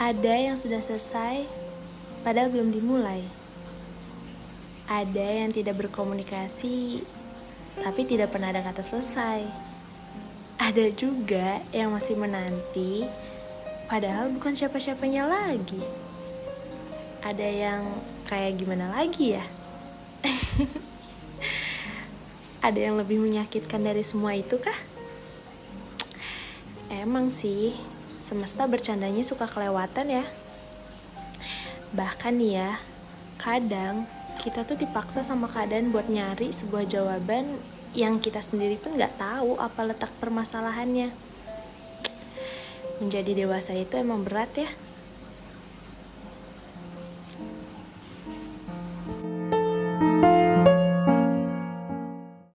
Ada yang sudah selesai, padahal belum dimulai. Ada yang tidak berkomunikasi, tapi tidak pernah ada kata selesai. Ada juga yang masih menanti, padahal bukan siapa-siapanya lagi. Ada yang kayak gimana lagi ya? ada yang lebih menyakitkan dari semua itu kah? Emang sih, semesta bercandanya suka kelewatan ya. Bahkan ya, kadang kita tuh dipaksa sama keadaan buat nyari sebuah jawaban yang kita sendiri pun nggak tahu apa letak permasalahannya. Menjadi dewasa itu emang berat ya.